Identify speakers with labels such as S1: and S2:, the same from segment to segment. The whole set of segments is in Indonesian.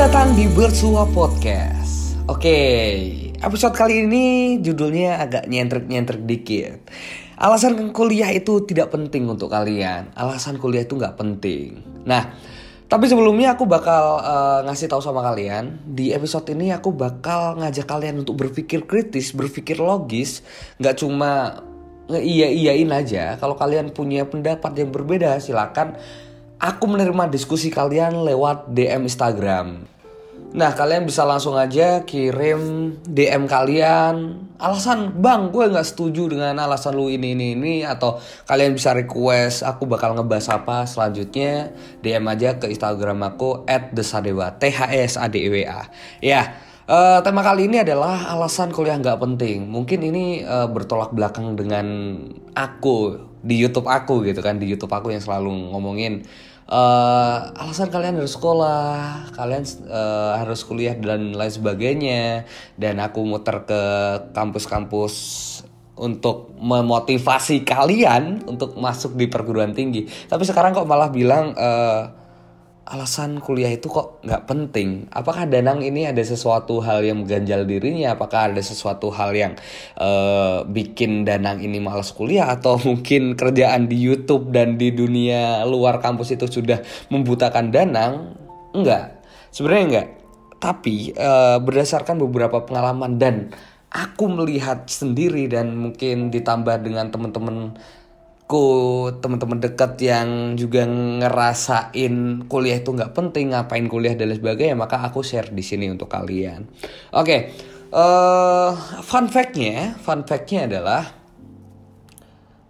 S1: Datang di Bersua Podcast. Oke, episode kali ini judulnya agak nyentrik-nyentrik dikit. Alasan kuliah itu tidak penting untuk kalian. Alasan kuliah itu nggak penting. Nah, tapi sebelumnya aku bakal uh, ngasih tahu sama kalian di episode ini aku bakal ngajak kalian untuk berpikir kritis, berpikir logis, nggak cuma iya iyain aja. Kalau kalian punya pendapat yang berbeda silakan aku menerima diskusi kalian lewat DM Instagram. Nah kalian bisa langsung aja kirim DM kalian. Alasan bang gue nggak setuju dengan alasan lu ini ini ini atau kalian bisa request aku bakal ngebahas apa. Selanjutnya DM aja ke Instagram aku @desadewa t h s a d e w a. Ya uh, tema kali ini adalah alasan kuliah nggak penting. Mungkin ini uh, bertolak belakang dengan aku di YouTube aku gitu kan di YouTube aku yang selalu ngomongin uh, alasan kalian harus sekolah, kalian uh, harus kuliah dan lain sebagainya. Dan aku muter ke kampus-kampus untuk memotivasi kalian untuk masuk di perguruan tinggi. Tapi sekarang kok malah bilang uh, alasan kuliah itu kok nggak penting? Apakah Danang ini ada sesuatu hal yang mengganjal dirinya? Apakah ada sesuatu hal yang uh, bikin Danang ini malas kuliah? Atau mungkin kerjaan di YouTube dan di dunia luar kampus itu sudah membutakan Danang? Enggak, sebenarnya enggak. Tapi uh, berdasarkan beberapa pengalaman dan aku melihat sendiri dan mungkin ditambah dengan teman-teman aku teman-teman dekat yang juga ngerasain kuliah itu nggak penting ngapain kuliah dan lain sebagainya maka aku share di sini untuk kalian. Oke okay, uh, eh, fun factnya fun factnya adalah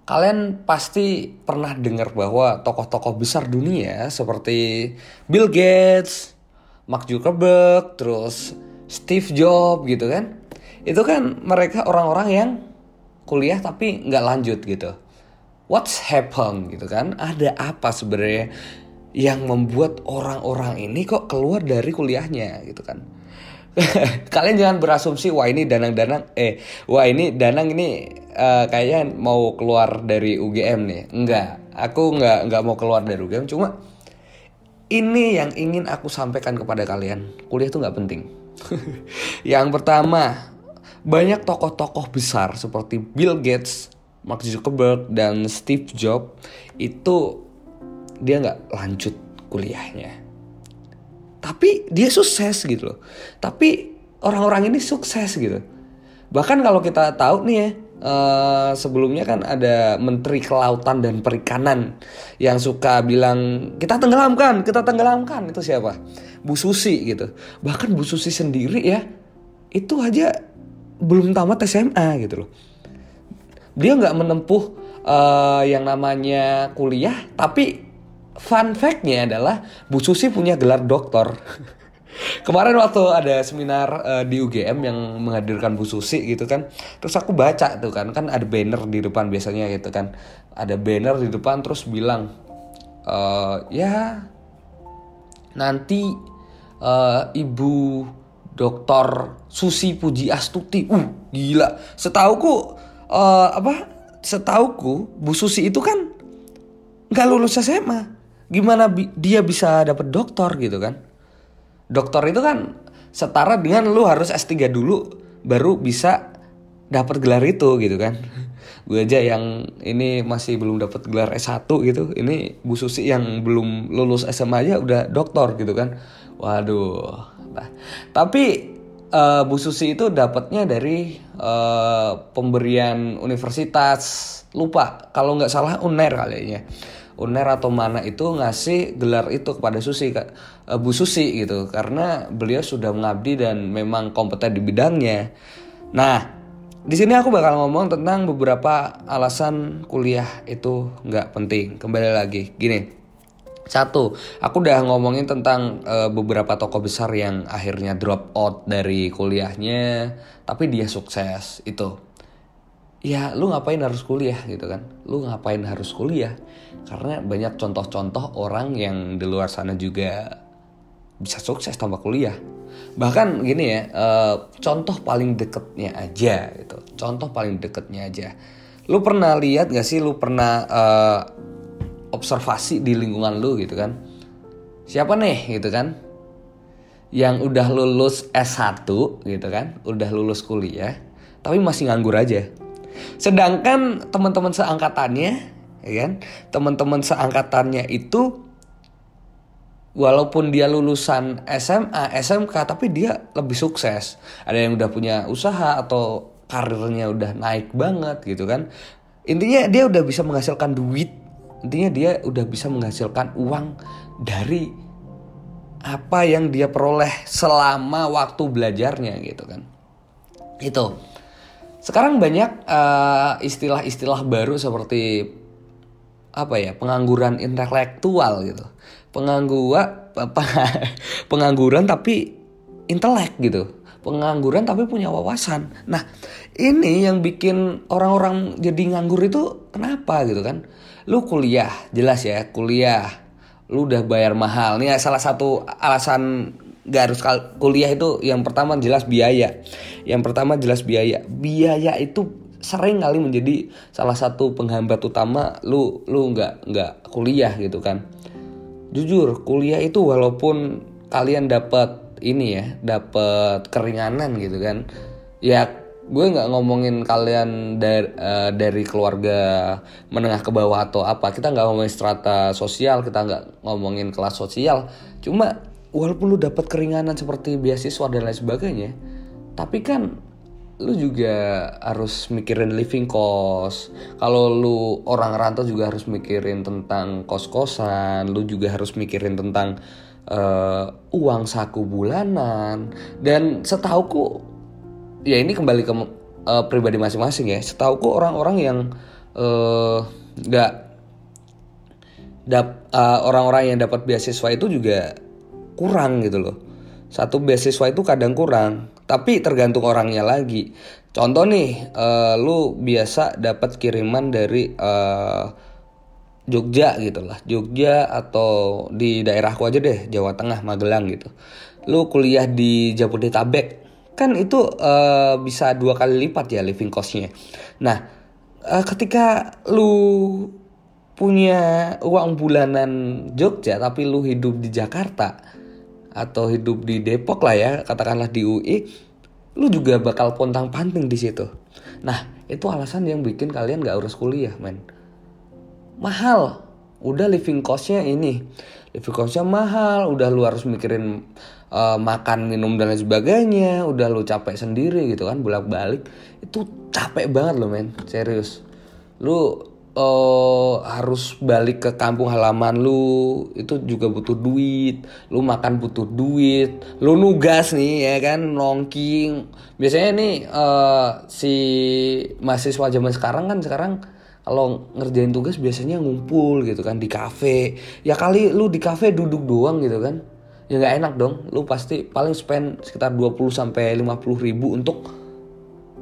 S1: kalian pasti pernah dengar bahwa tokoh-tokoh besar dunia seperti Bill Gates, Mark Zuckerberg, terus Steve Jobs gitu kan itu kan mereka orang-orang yang kuliah tapi nggak lanjut gitu what's happen gitu kan? Ada apa sebenarnya yang membuat orang-orang ini kok keluar dari kuliahnya gitu kan? Kalian jangan berasumsi wah ini danang-danang eh wah ini danang ini uh, kayaknya mau keluar dari UGM nih. Enggak aku enggak enggak mau keluar dari UGM cuma ini yang ingin aku sampaikan kepada kalian kuliah itu nggak penting. Yang pertama banyak tokoh-tokoh besar seperti Bill Gates Mark Zuckerberg dan Steve Jobs itu dia nggak lanjut kuliahnya. Tapi dia sukses gitu loh. Tapi orang-orang ini sukses gitu. Bahkan kalau kita tahu nih ya uh, sebelumnya kan ada Menteri Kelautan dan Perikanan yang suka bilang kita tenggelamkan kita tenggelamkan. Itu siapa? Bu Susi gitu. Bahkan Bu Susi sendiri ya itu aja belum tamat SMA gitu loh dia nggak menempuh uh, yang namanya kuliah tapi fun factnya adalah Bu Susi punya gelar doktor. Kemarin waktu ada seminar uh, di UGM yang menghadirkan Bu Susi gitu kan, terus aku baca tuh kan, kan ada banner di depan biasanya gitu kan, ada banner di depan terus bilang, uh, ya nanti uh, Ibu Dokter Susi Puji Astuti, uh gila, setauku uh, apa setauku Bu Susi itu kan nggak lulus SMA gimana bi dia bisa dapat doktor gitu kan? Dokter itu kan setara dengan lu harus S3 dulu baru bisa dapat gelar itu gitu kan? Gue aja yang ini masih belum dapat gelar S1 gitu. Ini Bu Susi yang belum lulus SMA aja udah doktor gitu kan? Waduh. Nah, tapi uh, Bu Susi itu dapatnya dari uh, pemberian universitas lupa kalau nggak salah Uner kayaknya Uner atau mana itu ngasih gelar itu kepada Susi uh, Bu Susi gitu karena beliau sudah mengabdi dan memang kompeten di bidangnya. Nah di sini aku bakal ngomong tentang beberapa alasan kuliah itu nggak penting. Kembali lagi gini. Satu, aku udah ngomongin tentang uh, beberapa tokoh besar yang akhirnya drop out dari kuliahnya, tapi dia sukses itu. Ya, lu ngapain harus kuliah gitu kan? Lu ngapain harus kuliah? Karena banyak contoh-contoh orang yang di luar sana juga bisa sukses tanpa kuliah. Bahkan gini ya, uh, contoh paling deketnya aja gitu. Contoh paling deketnya aja. Lu pernah lihat gak sih? Lu pernah uh, observasi di lingkungan lu gitu kan siapa nih gitu kan yang udah lulus S1 gitu kan, udah lulus kuliah, tapi masih nganggur aja. Sedangkan teman-teman seangkatannya, ya kan, teman-teman seangkatannya itu walaupun dia lulusan SMA, SMK, tapi dia lebih sukses. Ada yang udah punya usaha atau karirnya udah naik banget gitu kan. Intinya dia udah bisa menghasilkan duit. Intinya dia udah bisa menghasilkan uang dari apa yang dia peroleh selama waktu belajarnya gitu kan. Itu. Sekarang banyak istilah istilah-istilah baru seperti apa ya pengangguran intelektual gitu pengangguran pengangguran tapi intelek gitu pengangguran tapi punya wawasan nah ini yang bikin orang-orang jadi nganggur itu kenapa gitu kan lu kuliah jelas ya kuliah. Lu udah bayar mahal. Nih salah satu alasan gak harus kuliah itu yang pertama jelas biaya. Yang pertama jelas biaya. Biaya itu sering kali menjadi salah satu penghambat utama lu lu nggak nggak kuliah gitu kan. Jujur kuliah itu walaupun kalian dapat ini ya dapat keringanan gitu kan ya gue nggak ngomongin kalian dari uh, dari keluarga menengah ke bawah atau apa kita nggak ngomongin strata sosial kita nggak ngomongin kelas sosial cuma walaupun lu dapat keringanan seperti beasiswa dan lain sebagainya tapi kan lu juga harus mikirin living cost. Kalau lu orang rantau juga harus mikirin tentang kos-kosan, lu juga harus mikirin tentang uh, uang saku bulanan. Dan setauku ya ini kembali ke uh, pribadi masing-masing ya. Setauku orang-orang yang uh, nggak dap uh, orang-orang yang dapat beasiswa itu juga kurang gitu loh. Satu beasiswa itu kadang kurang tapi tergantung orangnya lagi. Contoh nih, uh, lu biasa dapat kiriman dari uh, Jogja gitu lah, Jogja atau di daerahku aja deh, Jawa Tengah, Magelang gitu. Lu kuliah di Jabodetabek, kan itu uh, bisa dua kali lipat ya living costnya. Nah, uh, ketika lu punya uang bulanan Jogja tapi lu hidup di Jakarta, atau hidup di Depok lah ya katakanlah di UI lu juga bakal pontang panting di situ. Nah itu alasan yang bikin kalian gak urus kuliah men. Mahal. Udah living costnya ini living costnya mahal udah lu harus mikirin uh, makan minum dan lain sebagainya udah lu capek sendiri gitu kan bolak balik itu capek banget lo men. Serius. Lu uh, harus balik ke kampung halaman lu itu juga butuh duit. Lu makan butuh duit. Lu nugas nih ya kan nongking. Biasanya nih uh, si mahasiswa zaman sekarang kan sekarang kalau ngerjain tugas biasanya ngumpul gitu kan di kafe. Ya kali lu di kafe duduk doang gitu kan. Ya nggak enak dong. Lu pasti paling spend sekitar 20 sampai 50 ribu untuk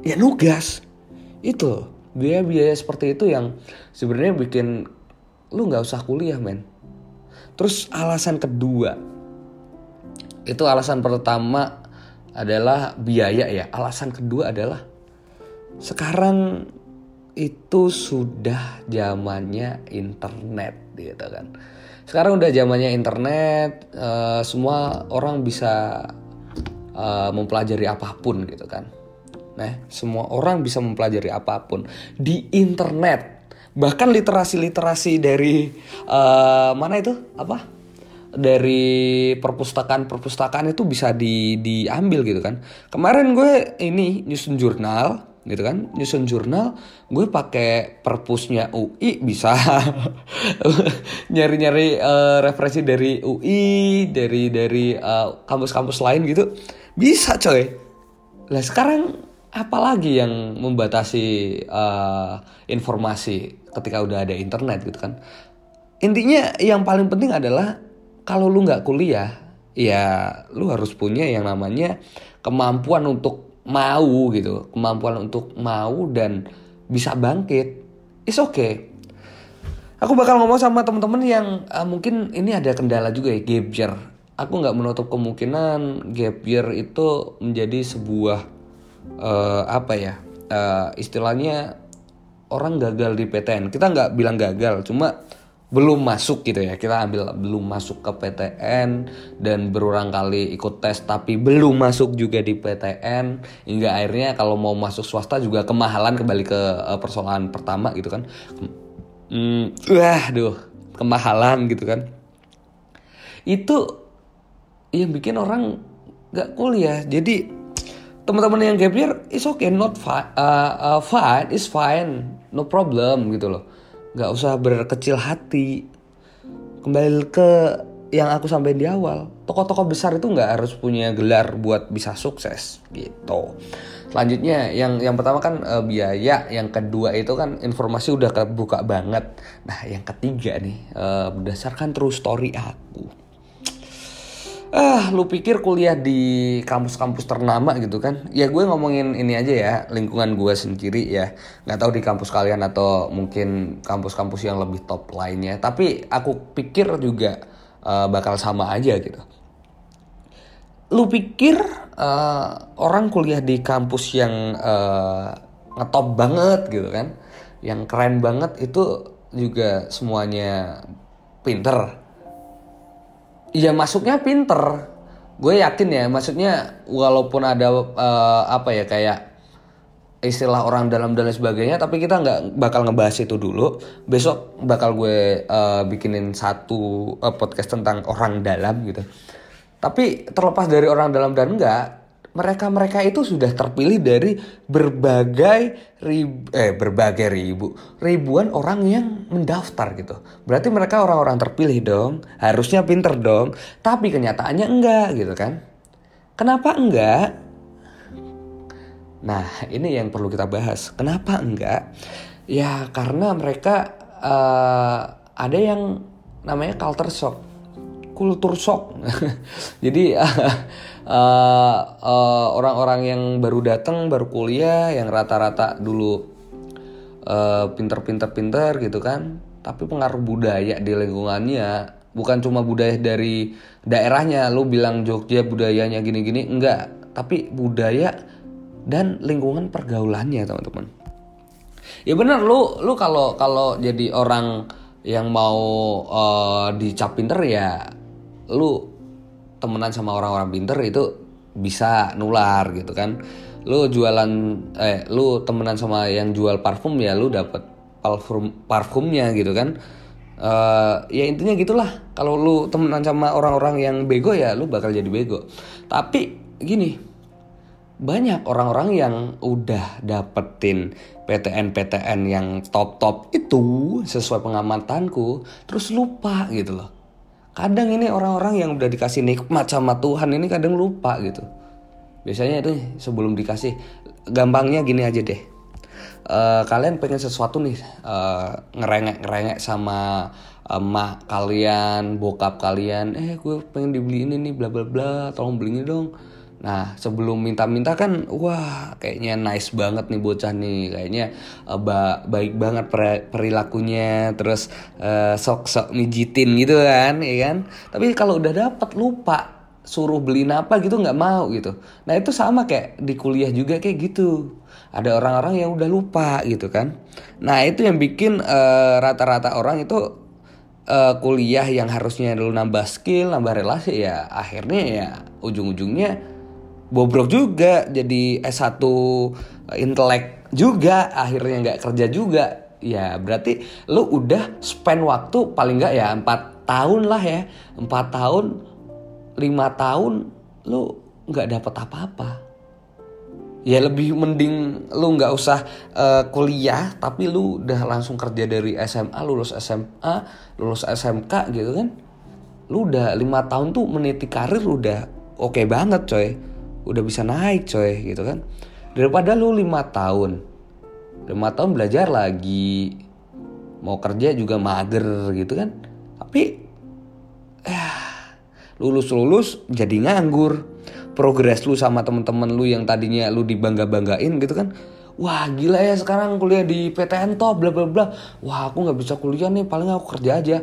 S1: ya nugas. Itu biaya-biaya seperti itu yang sebenarnya bikin lu nggak usah kuliah men. Terus alasan kedua itu alasan pertama adalah biaya ya. Alasan kedua adalah sekarang itu sudah zamannya internet gitu kan sekarang udah zamannya internet uh, semua orang bisa uh, mempelajari apa pun gitu kan Nah, semua orang bisa mempelajari apa pun di internet. Bahkan literasi-literasi dari uh, mana itu? Apa? Dari perpustakaan-perpustakaan itu bisa di diambil gitu kan. Kemarin gue ini nyusun jurnal gitu kan. Nyusun jurnal gue pakai perpusnya UI bisa. Nyari-nyari uh, referensi dari UI dari dari uh, kampus-kampus lain gitu. Bisa coy. Lah sekarang apalagi yang membatasi uh, informasi ketika udah ada internet gitu kan? Intinya yang paling penting adalah kalau lu nggak kuliah ya lu harus punya yang namanya kemampuan untuk mau gitu kemampuan untuk mau dan bisa bangkit is okay. Aku bakal ngomong sama temen-temen yang uh, mungkin ini ada kendala juga ya gap year. Aku nggak menutup kemungkinan gap year itu menjadi sebuah uh, apa ya uh, istilahnya orang gagal di PTN kita nggak bilang gagal cuma belum masuk gitu ya. Kita ambil belum masuk ke PTN dan berulang kali ikut tes tapi belum masuk juga di PTN hingga akhirnya kalau mau masuk swasta juga kemahalan kembali ke uh, persoalan pertama gitu kan. Hmm, wah duh kemahalan gitu kan. Itu yang bikin orang gak kuliah. Jadi teman-teman yang gap year is okay not fine uh, uh, fine is fine no problem gitu loh nggak usah berkecil hati. Kembali ke yang aku sampaikan di awal tokoh-tokoh besar itu nggak harus punya gelar buat bisa sukses gitu. Selanjutnya yang yang pertama kan e, biaya yang kedua itu kan informasi udah kebuka banget. Nah yang ketiga nih e, berdasarkan true story aku ah lu pikir kuliah di kampus-kampus ternama gitu kan? Ya gue ngomongin ini aja ya lingkungan gue sendiri ya. Nggak tahu di kampus kalian atau mungkin kampus-kampus yang lebih top lainnya. Tapi aku pikir juga uh, bakal sama aja gitu. Lu pikir uh, orang kuliah di kampus yang uh, ngetop banget gitu kan? Yang keren banget itu juga semuanya pinter Iya masuknya pinter. Gue yakin ya maksudnya walaupun ada uh, apa ya kayak istilah orang dalam dan sebagainya tapi kita nggak bakal ngebahas itu dulu. Besok bakal gue uh, bikinin satu uh, podcast tentang orang dalam gitu. Tapi terlepas dari orang dalam dan enggak mereka-mereka itu sudah terpilih dari berbagai ribu, eh berbagai ribu ribuan orang yang mendaftar gitu. Berarti mereka orang-orang terpilih dong, harusnya pinter dong. Tapi kenyataannya enggak gitu kan? Kenapa enggak? Nah ini yang perlu kita bahas. Kenapa enggak? Ya karena mereka uh, ada yang namanya culture shock, kultur shock. Jadi uh, uh, orang-orang yang baru datang baru kuliah yang rata-rata dulu uh, pinter-pinter-pinter gitu kan tapi pengaruh budaya di lingkungannya bukan cuma budaya dari daerahnya lu bilang Jogja budayanya gini-gini enggak tapi budaya dan lingkungan pergaulannya teman-teman ya benar lu lu kalau kalau jadi orang yang mau uh, dicap pinter ya lu temenan sama orang-orang pinter itu bisa nular gitu kan. Lu jualan eh lu temenan sama yang jual parfum ya lu dapet parfum parfumnya gitu kan. Uh, ya intinya gitulah. Kalau lu temenan sama orang-orang yang bego ya lu bakal jadi bego. Tapi gini banyak orang-orang yang udah dapetin PTN-PTN yang top-top itu sesuai pengamatanku terus lupa gitu loh kadang ini orang-orang yang udah dikasih nikmat sama Tuhan ini kadang lupa gitu. Biasanya itu sebelum dikasih gampangnya gini aja deh. Uh, kalian pengen sesuatu nih uh, ngerengek ngerengek sama emak kalian bokap kalian. Eh gue pengen dibeli ini bla bla bla tolong beli ini dong Nah sebelum minta-minta kan wah kayaknya nice banget nih bocah nih. Kayaknya uh, ba baik banget perilakunya. Terus uh, sok-sok mijitin gitu kan ya kan? Tapi kalau udah dapat lupa suruh beli apa gitu nggak mau gitu. Nah itu sama kayak di kuliah juga kayak gitu. Ada orang-orang yang udah lupa gitu kan. Nah itu yang bikin eh, rata-rata uh, orang itu uh, kuliah yang harusnya dulu nambah skill nambah relasi ya akhirnya ya ujung-ujungnya bobrok juga jadi S1 intelek juga akhirnya nggak kerja juga. Ya berarti lu udah spend waktu paling nggak ya empat tahun lah ya. Empat tahun lima tahun lu nggak dapat apa-apa. Ya lebih mending lu nggak usah uh, kuliah tapi lu udah langsung kerja dari SMA lulus SMA lulus SMK gitu kan. Lu udah lima tahun tuh meniti karir udah oke okay banget coy udah bisa naik coy gitu kan. Daripada lu lima tahun lima tahun belajar lagi mau kerja juga mager gitu kan. Tapi ya lulus lulus jadi nganggur. Progres lu sama temen-temen lu yang tadinya lu dibangga banggain gitu kan. Wah gila ya sekarang kuliah di PTN top bla bla bla. Wah aku nggak bisa kuliah nih paling aku kerja aja.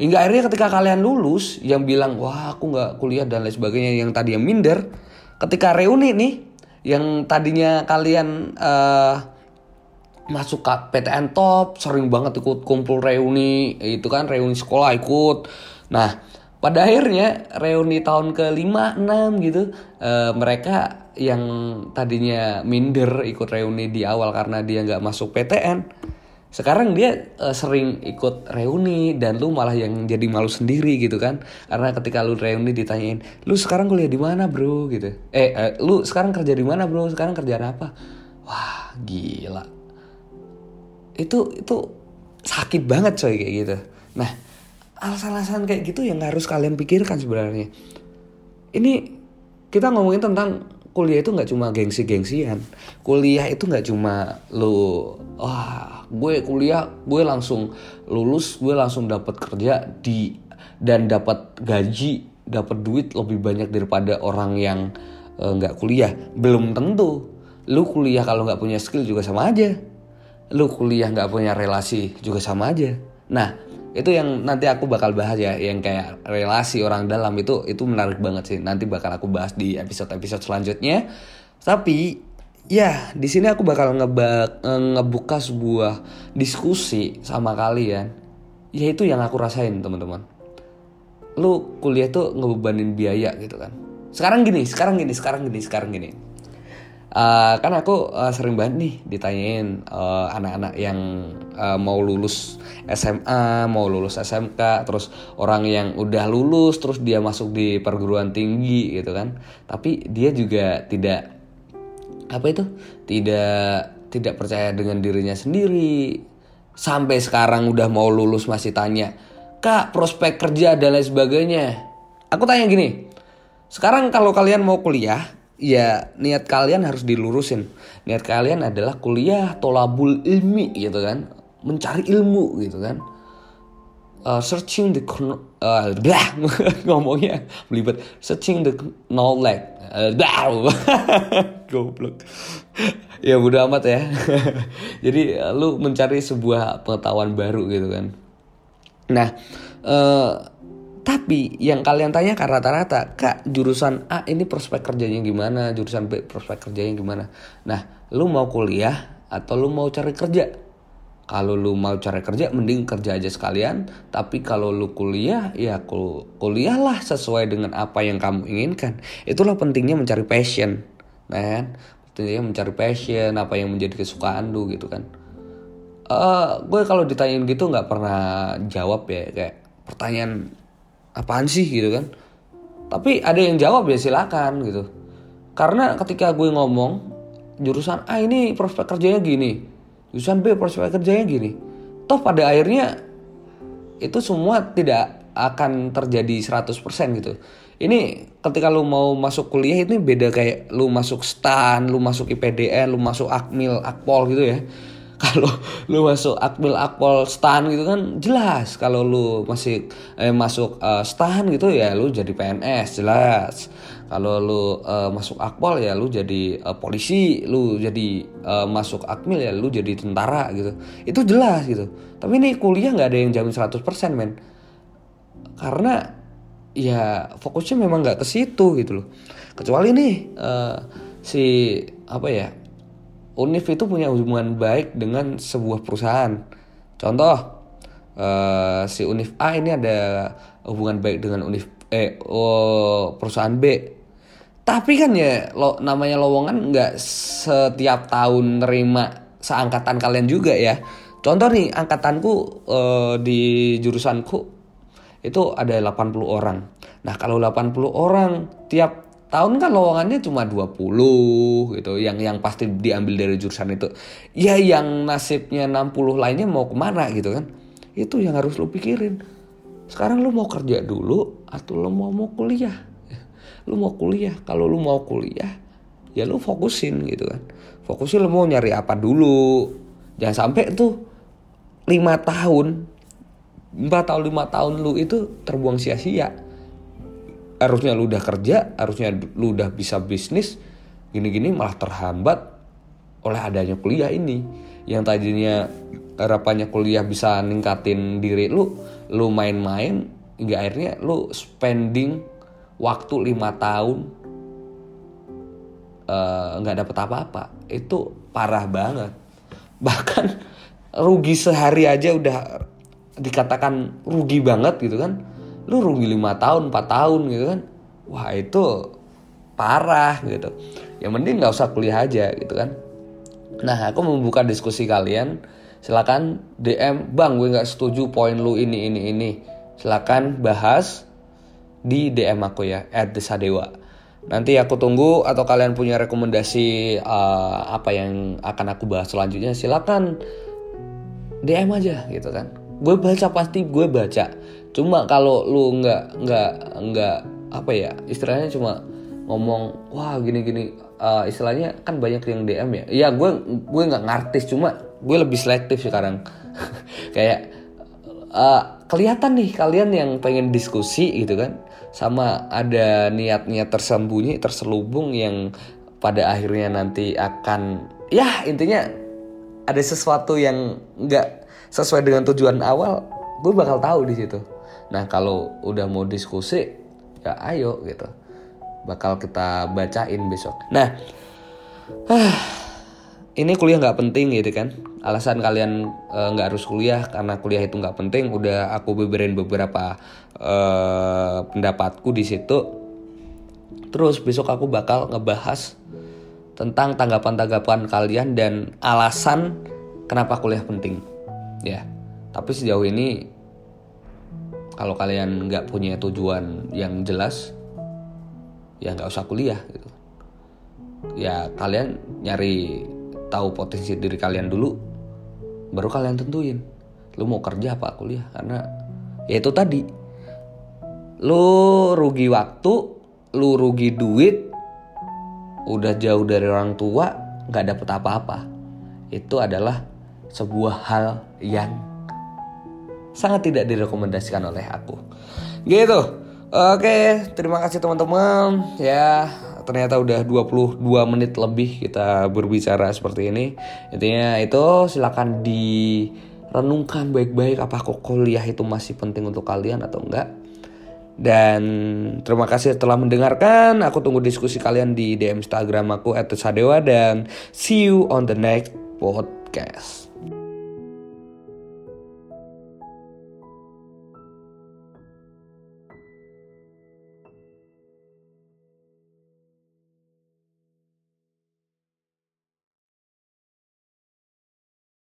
S1: Hingga akhirnya ketika kalian lulus yang bilang wah aku nggak kuliah dan lain sebagainya yang tadi yang minder ketika reuni nih yang tadinya kalian uh, masuk ke PTN top sering banget ikut kumpul reuni itu kan reuni sekolah ikut. Nah pada akhirnya reuni tahun ke 5 6 gitu uh, mereka yang tadinya minder ikut reuni di awal karena dia nggak masuk PTN sekarang dia uh, sering ikut reuni dan lu malah yang jadi malu sendiri gitu kan. Karena ketika lu reuni ditanyain lu sekarang kuliah di mana bro? gitu. Eh uh, lu sekarang kerja di mana bro? Sekarang kerjaan apa? Wah gila. Itu itu sakit banget coy kayak gitu. Nah alasan-alasan kayak gitu yang harus kalian pikirkan sebenarnya. Ini kita ngomongin tentang kuliah itu nggak cuma gengsi-gengsian. Kuliah itu nggak cuma lu wah gue kuliah gue langsung lulus gue langsung dapat kerja di dan dapat gaji dapat duit lebih banyak daripada orang yang eh, nggak uh, kuliah. Belum tentu. Lu kuliah kalau nggak punya skill juga sama aja. Lu kuliah nggak punya relasi juga sama aja. Nah itu yang nanti aku bakal bahas ya yang kayak relasi orang dalam itu itu menarik banget sih. Nanti bakal aku bahas di episode episode selanjutnya. Tapi ya di sini aku bakal ngeba ngebuka sebuah diskusi sama kalian. Yaitu yang aku rasain teman-teman. Lu kuliah tuh ngebebanin biaya gitu kan. Sekarang gini sekarang gini sekarang gini sekarang gini Uh, kan aku uh, sering banget nih ditanyain uh, anak-anak yang uh, mau lulus SMA, mau lulus SMK, terus orang yang udah lulus terus dia masuk di perguruan tinggi gitu kan. Tapi dia juga tidak apa itu? Tidak tidak percaya dengan dirinya sendiri. Sampai sekarang udah mau lulus masih tanya, "Kak, prospek kerja dan lain sebagainya." Aku tanya gini, sekarang kalau kalian mau kuliah, ya niat kalian harus dilurusin. Niat kalian adalah kuliah tolabul ilmi gitu kan, mencari ilmu gitu kan. Uh, searching the uh, ngomongnya belibet. Searching the knowledge. Uh, goblok. Ya udah amat ya. Jadi uh, lu mencari sebuah pengetahuan baru gitu kan. Nah uh, tapi yang kalian tanya tanyakan rata-rata, kak jurusan A ini prospek kerjanya gimana, jurusan B prospek kerjanya gimana. Nah, lu mau kuliah atau lu mau cari kerja? Kalau lu mau cari kerja, mending kerja aja sekalian. Tapi kalau lu kuliah, ya kul kuliahlah sesuai dengan apa yang kamu inginkan. Itulah pentingnya mencari passion, nah? Pentingnya mencari passion, apa yang menjadi kesukaan lu gitu kan. Uh, gue kalau ditanyain gitu nggak pernah jawab ya kayak pertanyaan apaan sih? gitu kan. Tapi ada yang jawab ya silakan gitu. Karena ketika gue ngomong jurusan A ini prospek kerjanya gini jurusan B prospek kerjanya gini toh pada akhirnya itu semua tidak akan terjadi 100% gitu. Ini ketika lu mau masuk kuliah ini beda kayak lu masuk STAN, lu masuk IPDN, lu masuk Akmil, Akpol gitu ya kalau lu masuk akmil akpol stan gitu kan jelas. Kalau lu masih eh, masuk uh, stan gitu ya lu jadi PNS jelas. Kalau lu uh, masuk akpol ya lu jadi uh, polisi. Lu jadi uh, masuk akmil ya lu jadi tentara gitu. Itu jelas gitu. Tapi ini kuliah nggak ada yang jamin 100% men. Karena ya fokusnya memang nggak ke situ gitu loh. Kecuali nih uh, si apa ya Unif itu punya hubungan baik dengan sebuah perusahaan. Contoh, uh, si Unif A ini ada hubungan baik dengan Unif eh oh, perusahaan B. Tapi kan ya lo namanya lowongan nggak setiap tahun nerima seangkatan kalian juga ya. Contoh nih angkatanku uh, di jurusanku itu ada 80 orang. Nah, kalau 80 orang tiap tahun kan lowongannya cuma 20 gitu. Yang yang pasti diambil dari jurusan itu. Ya yang nasibnya 60 lainnya mau ke mana gitu kan. Itu yang harus lu pikirin. Sekarang lu mau kerja dulu atau lu mau mau kuliah? Lu mau kuliah. Kalau lu mau kuliah ya lu fokusin gitu kan. Fokusin lu mau nyari apa dulu. Jangan sampai tuh lima tahun empat tahun lima tahun lu itu terbuang sia-sia harusnya lu udah kerja harusnya lu udah bisa bisnis gini-gini malah terhambat oleh adanya kuliah ini. Yang tadinya harapannya kuliah bisa ningkatin diri lu lu main-main hingga akhirnya lu spending waktu lima tahun eh, nggak uh, dapet apa-apa. Itu parah banget. Bahkan rugi sehari aja udah dikatakan rugi banget gitu kan lu rugi lima tahun 4 tahun gitu kan? Wah itu parah gitu. Yang penting nggak usah kuliah aja gitu kan? Nah aku membuka diskusi kalian. Silakan DM bang gue nggak setuju poin lu ini ini ini. Silakan bahas di DM aku ya @desadewa. Nanti aku tunggu atau kalian punya rekomendasi uh, apa yang akan aku bahas selanjutnya silakan DM aja gitu kan? Gue baca pasti gue baca cuma kalau lu nggak nggak nggak apa ya istilahnya cuma ngomong wah gini gini uh, istilahnya kan banyak yang DM ya. Ya gue gue nggak ngartis cuma gue lebih selektif sekarang. Kayak uh, kelihatan nih kalian yang pengen diskusi gitu kan sama ada niat-niat tersembunyi terselubung yang pada akhirnya nanti akan ya intinya ada sesuatu yang nggak sesuai dengan tujuan awal gue bakal tahu di situ nah kalau udah mau diskusi ya ayo gitu. Bakal kita bacain besok. Nah ini kuliah nggak penting gitu kan? Alasan kalian eh, nggak harus kuliah karena kuliah itu nggak penting udah aku beberin beberapa uh, pendapatku di situ. Terus besok aku bakal ngebahas tentang tanggapan-tanggapan kalian dan alasan kenapa kuliah penting ya. Tapi sejauh ini kalau kalian nggak punya tujuan yang jelas ya nggak usah kuliah gitu. Ya kalian nyari tahu potensi diri kalian dulu baru kalian tentuin. Lu mau kerja apa kuliah? Karena ya itu tadi. Lu rugi waktu lu rugi duit udah jauh dari orang tua nggak dapet apa-apa. Itu adalah sebuah hal yang sangat tidak direkomendasikan oleh aku. Gitu. Oke, terima kasih teman-teman. Ya, ternyata udah 22 menit lebih kita berbicara seperti ini. Intinya itu silakan direnungkan baik-baik apakah kuliah itu masih penting untuk kalian atau enggak. Dan terima kasih telah mendengarkan. Aku tunggu diskusi kalian di DM Instagram aku @sadewa dan see you on the next podcast.